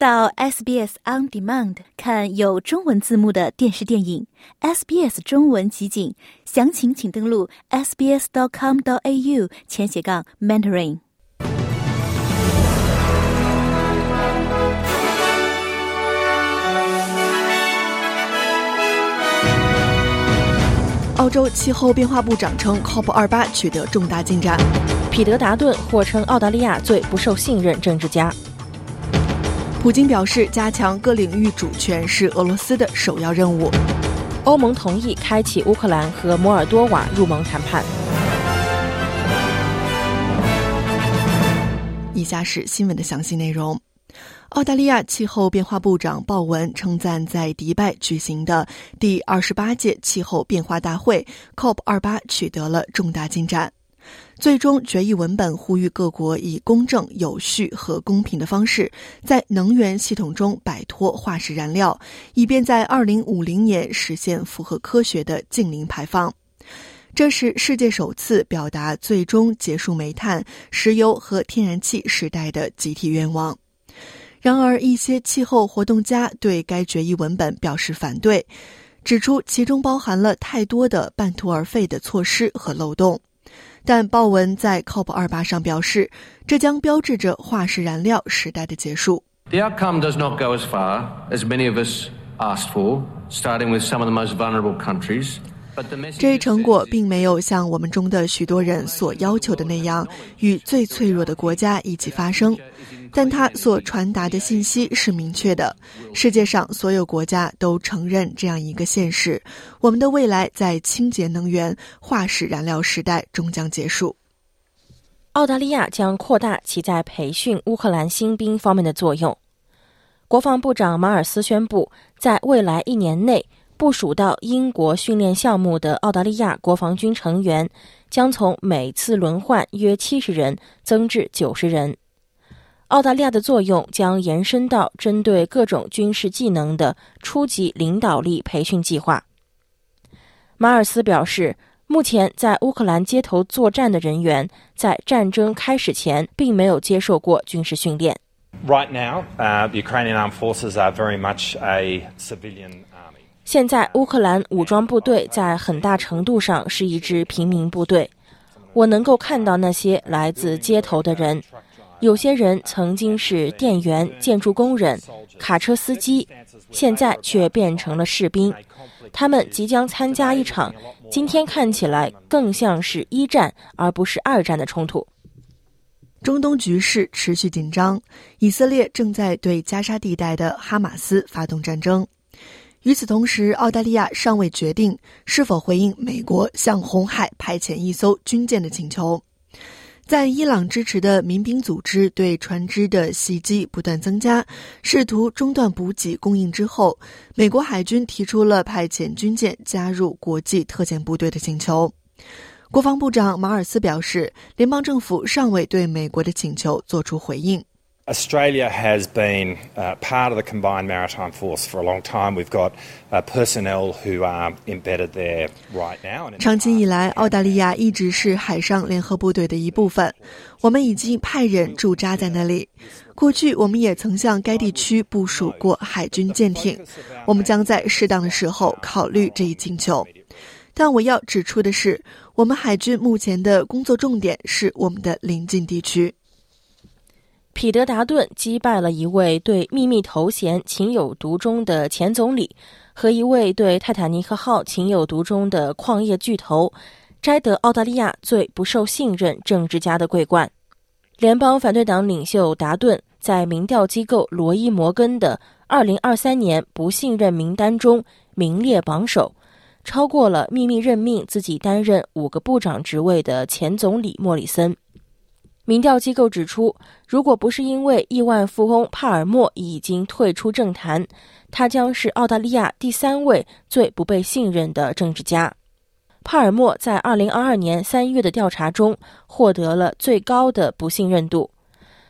到 SBS On Demand 看有中文字幕的电视电影，SBS 中文集锦，详情请登录 sbs.com.au 前斜杠 mentoring。澳洲气候变化部长称，COP 二八取得重大进展。彼得·达顿或称澳大利亚最不受信任政治家。普京表示，加强各领域主权是俄罗斯的首要任务。欧盟同意开启乌克兰和摩尔多瓦入盟谈判。以下是新闻的详细内容。澳大利亚气候变化部长鲍文称赞在迪拜举行的第二十八届气候变化大会 COP 二八取得了重大进展。最终决议文本呼吁各国以公正、有序和公平的方式，在能源系统中摆脱化石燃料，以便在2050年实现符合科学的净零排放。这是世界首次表达最终结束煤炭、石油和天然气时代的集体愿望。然而，一些气候活动家对该决议文本表示反对，指出其中包含了太多的半途而废的措施和漏洞。但鲍文在 COP 二八上表示，这将标志着化石燃料时代的结束。The outcome does not go as far as many of us asked for, starting with some of the most vulnerable countries. 这一成果并没有像我们中的许多人所要求的那样，与最脆弱的国家一起发生。但它所传达的信息是明确的：世界上所有国家都承认这样一个现实：我们的未来在清洁能源、化石燃料时代终将结束。澳大利亚将扩大其在培训乌克兰新兵方面的作用。国防部长马尔斯宣布，在未来一年内部署到英国训练项目的澳大利亚国防军成员将从每次轮换约七十人增至九十人。澳大利亚的作用将延伸到针对各种军事技能的初级领导力培训计划。马尔斯表示，目前在乌克兰街头作战的人员在战争开始前并没有接受过军事训练。Right now, Ukrainian armed forces are very much a civilian army. 现在，乌克兰武装部队在很大程度上是一支平民部队。我能够看到那些来自街头的人。有些人曾经是店员、建筑工人、卡车司机，现在却变成了士兵。他们即将参加一场今天看起来更像是一战而不是二战的冲突。中东局势持续紧张，以色列正在对加沙地带的哈马斯发动战争。与此同时，澳大利亚尚未决定是否回应美国向红海派遣一艘军舰的请求。在伊朗支持的民兵组织对船只的袭击不断增加，试图中断补给供应之后，美国海军提出了派遣军舰加入国际特遣部队的请求。国防部长马尔斯表示，联邦政府尚未对美国的请求作出回应。Australia has been part of the combined maritime force for a long time. We've got personnel who are embedded there right now. 长期以来，澳大利亚一直是海上联合部队的一部分。我们已经派人驻扎在那里。过去，我们也曾向该地区部署过海军舰艇。我们将在适当的时候考虑这一请求。但我要指出的是，我们海军目前的工作重点是我们的邻近地区。彼得·达顿击败了一位对秘密头衔情有独钟的前总理和一位对泰坦尼克号情有独钟的矿业巨头，摘得澳大利亚最不受信任政治家的桂冠。联邦反对党领袖达顿在民调机构罗伊·摩根的2023年不信任名单中名列榜首，超过了秘密任命自己担任五个部长职位的前总理莫里森。民调机构指出，如果不是因为亿万富翁帕尔默已经退出政坛，他将是澳大利亚第三位最不被信任的政治家。帕尔默在2022年3月的调查中获得了最高的不信任度。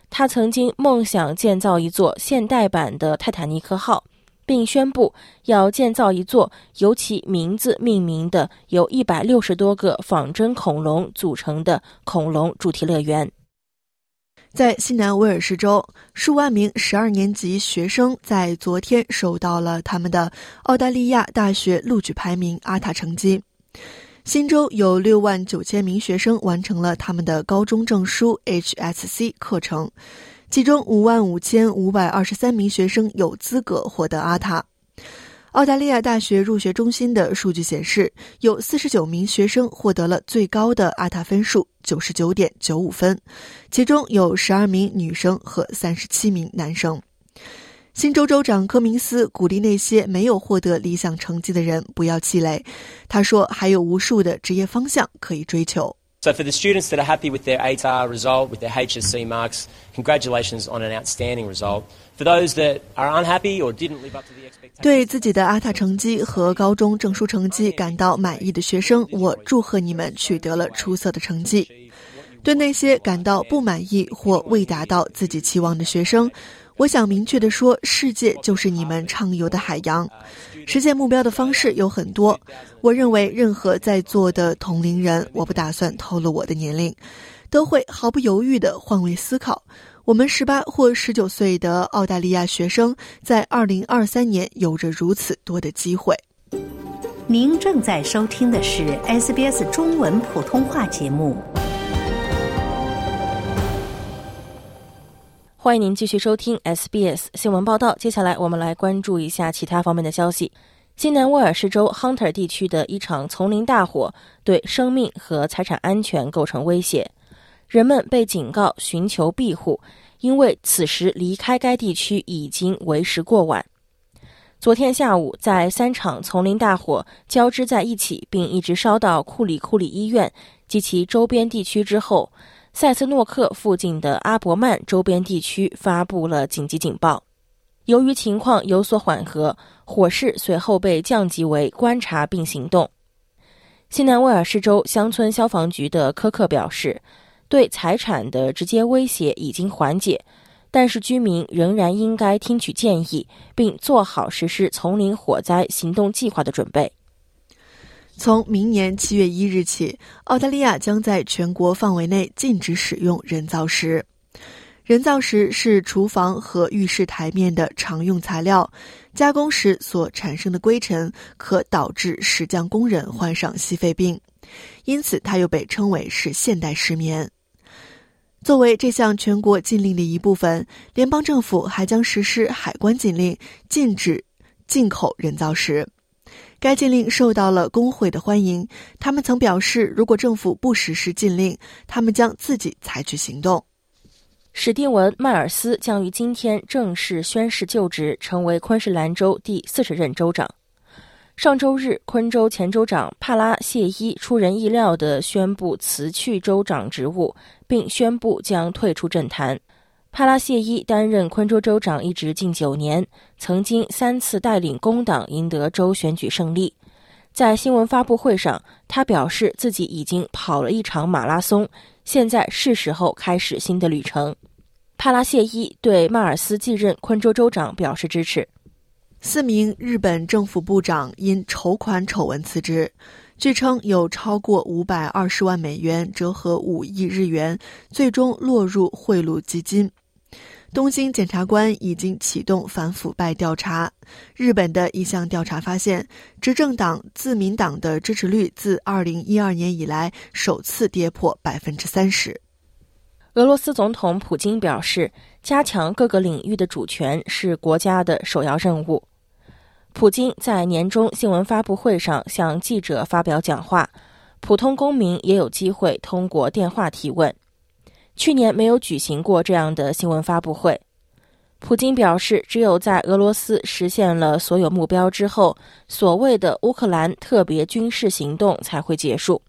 他曾经梦想建造一座现代版的泰坦尼克号，并宣布要建造一座由其名字命名的由160多个仿真恐龙组成的恐龙主题乐园。在西南威尔士州，数万名十二年级学生在昨天收到了他们的澳大利亚大学录取排名阿塔成绩。新州有六万九千名学生完成了他们的高中证书 HSC 课程，其中五万五千五百二十三名学生有资格获得阿塔。澳大利亚大学入学中心的数据显示，有四十九名学生获得了最高的阿塔分数九十九点九五分，其中有十二名女生和三十七名男生。新州州长科明斯鼓励那些没有获得理想成绩的人不要气馁，他说：“还有无数的职业方向可以追求。” So for the students that are happy with their ATAR result, with their HSC marks, congratulations on an outstanding result. For those that are unhappy or didn't live up to the expectation. 对自己的阿塔成绩和高中证书成绩感到满意的学生，我祝贺你们取得了出色的成绩。对那些感到不满意或未达到自己期望的学生，我想明确地说，世界就是你们畅游的海洋。实现目标的方式有很多。我认为，任何在座的同龄人，我不打算透露我的年龄，都会毫不犹豫地换位思考。我们十八或十九岁的澳大利亚学生，在二零二三年有着如此多的机会。您正在收听的是 SBS 中文普通话节目。欢迎您继续收听 SBS 新闻报道。接下来，我们来关注一下其他方面的消息。新南威尔士州 Hunter 地区的一场丛林大火对生命和财产安全构成威胁，人们被警告寻求庇护，因为此时离开该地区已经为时过晚。昨天下午，在三场丛林大火交织在一起，并一直烧到库里库里医院及其周边地区之后。塞斯诺克附近的阿伯曼周边地区发布了紧急警报。由于情况有所缓和，火势随后被降级为观察并行动。西南威尔士州乡村消防局的科克表示，对财产的直接威胁已经缓解，但是居民仍然应该听取建议，并做好实施丛林火灾行动计划的准备。从明年七月一日起，澳大利亚将在全国范围内禁止使用人造石。人造石是厨房和浴室台面的常用材料，加工时所产生的灰尘可导致石匠工人患上矽肺病，因此它又被称为是现代石棉。作为这项全国禁令的一部分，联邦政府还将实施海关禁令，禁止进口人造石。该禁令受到了工会的欢迎，他们曾表示，如果政府不实施禁令，他们将自己采取行动。史蒂文·迈尔斯将于今天正式宣誓就职，成为昆士兰州第四十任州长。上周日，昆州前州长帕拉谢伊出人意料地宣布辞去州长职务，并宣布将退出政坛。帕拉谢伊担任昆州州长一直近九年，曾经三次带领工党赢得州选举胜利。在新闻发布会上，他表示自己已经跑了一场马拉松，现在是时候开始新的旅程。帕拉谢伊对迈尔斯继任昆州州长表示支持。四名日本政府部长因筹款丑闻辞职，据称有超过五百二十万美元（折合五亿日元）最终落入贿赂基金。东京检察官已经启动反腐败调查。日本的一项调查发现，执政党自民党的支持率自2012年以来首次跌破百分之三十。俄罗斯总统普京表示，加强各个领域的主权是国家的首要任务。普京在年终新闻发布会上向记者发表讲话，普通公民也有机会通过电话提问。去年没有举行过这样的新闻发布会。普京表示，只有在俄罗斯实现了所有目标之后，所谓的乌克兰特别军事行动才会结束。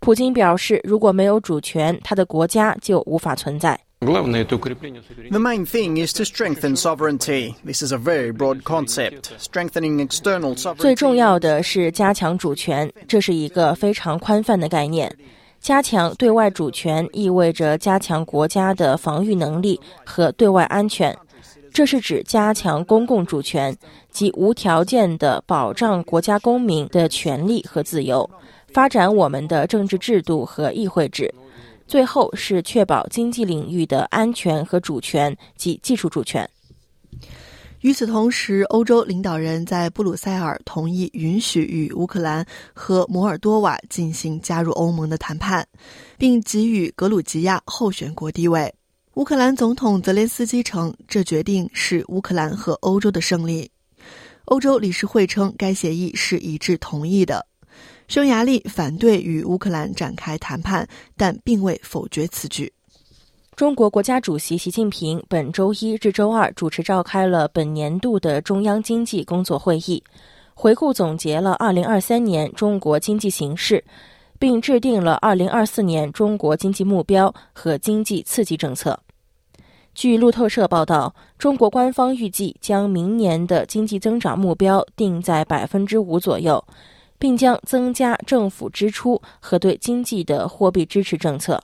普京表示，如果没有主权，他的国家就无法存在。The main thing is to strengthen sovereignty. This is a very broad concept. Strengthening external sovereignty. 最重要的是加强主权，这是一个非常宽泛的概念。加强对外主权意味着加强国家的防御能力和对外安全，这是指加强公共主权，即无条件的保障国家公民的权利和自由，发展我们的政治制度和议会制，最后是确保经济领域的安全和主权及技术主权。与此同时，欧洲领导人在布鲁塞尔同意允许与乌克兰和摩尔多瓦进行加入欧盟的谈判，并给予格鲁吉亚候选国地位。乌克兰总统泽连斯基称，这决定是乌克兰和欧洲的胜利。欧洲理事会称，该协议是一致同意的。匈牙利反对与乌克兰展开谈判，但并未否决此举。中国国家主席习近平本周一至周二主持召开了本年度的中央经济工作会议，回顾总结了2023年中国经济形势，并制定了2024年中国经济目标和经济刺激政策。据路透社报道，中国官方预计将明年的经济增长目标定在百分之五左右，并将增加政府支出和对经济的货币支持政策。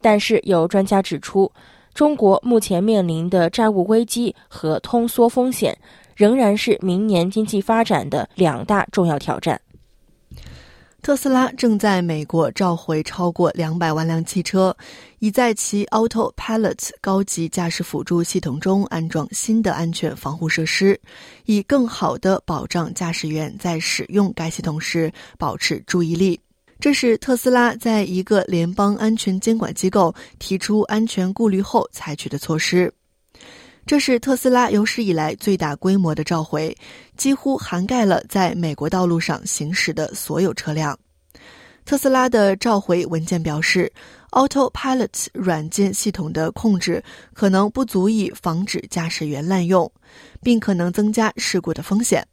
但是有专家指出，中国目前面临的债务危机和通缩风险，仍然是明年经济发展的两大重要挑战。特斯拉正在美国召回超过两百万辆汽车，已在其 Autopilot 高级驾驶辅助系统中安装新的安全防护设施，以更好地保障驾驶员在使用该系统时保持注意力。这是特斯拉在一个联邦安全监管机构提出安全顾虑后采取的措施。这是特斯拉有史以来最大规模的召回，几乎涵盖了在美国道路上行驶的所有车辆。特斯拉的召回文件表示，Autopilot 软件系统的控制可能不足以防止驾驶员滥用，并可能增加事故的风险。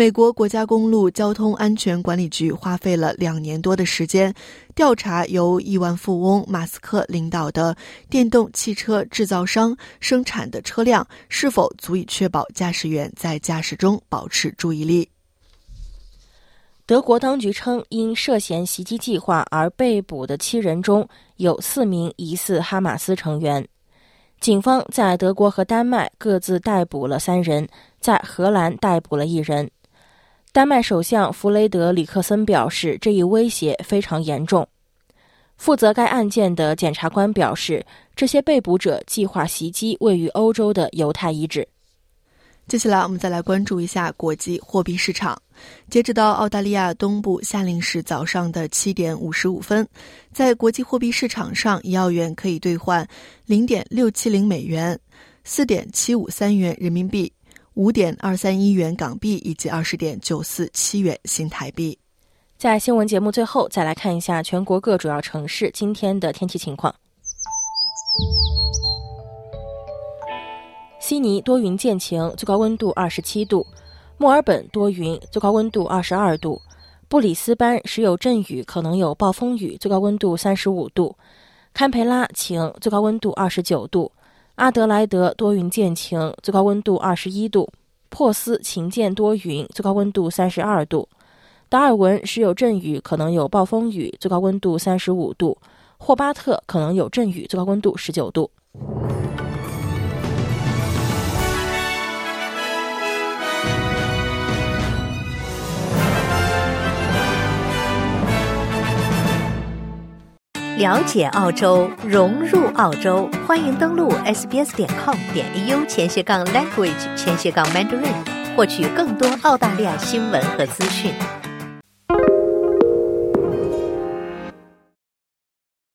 美国国家公路交通安全管理局花费了两年多的时间，调查由亿万富翁马斯克领导的电动汽车制造商生产的车辆是否足以确保驾驶员在驾驶中保持注意力。德国当局称，因涉嫌袭击计划而被捕的七人中有四名疑似哈马斯成员。警方在德国和丹麦各自逮捕了三人，在荷兰逮捕了一人。丹麦首相弗雷德里克森表示，这一威胁非常严重。负责该案件的检察官表示，这些被捕者计划袭击位于欧洲的犹太遗址。接下来，我们再来关注一下国际货币市场。截止到澳大利亚东部夏令时早上的七点五十五分，在国际货币市场上，一澳元可以兑换零点六七零美元、四点七五三元人民币。五点二三一元港币以及二十点九四七元新台币。在新闻节目最后，再来看一下全国各主要城市今天的天气情况。悉尼多云见晴，最高温度二十七度；墨尔本多云，最高温度二十二度；布里斯班时有阵雨，可能有暴风雨，最高温度三十五度；堪培拉晴，最高温度二十九度。阿德莱德多云见晴，最高温度二十一度；珀斯晴间多云，最高温度三十二度；达尔文时有阵雨，可能有暴风雨，最高温度三十五度；霍巴特可能有阵雨，最高温度十九度。了解澳洲，融入澳洲，欢迎登录 sbs 点 com 点 au 前斜杠 language 前斜杠 mandarin，获取更多澳大利亚新闻和资讯。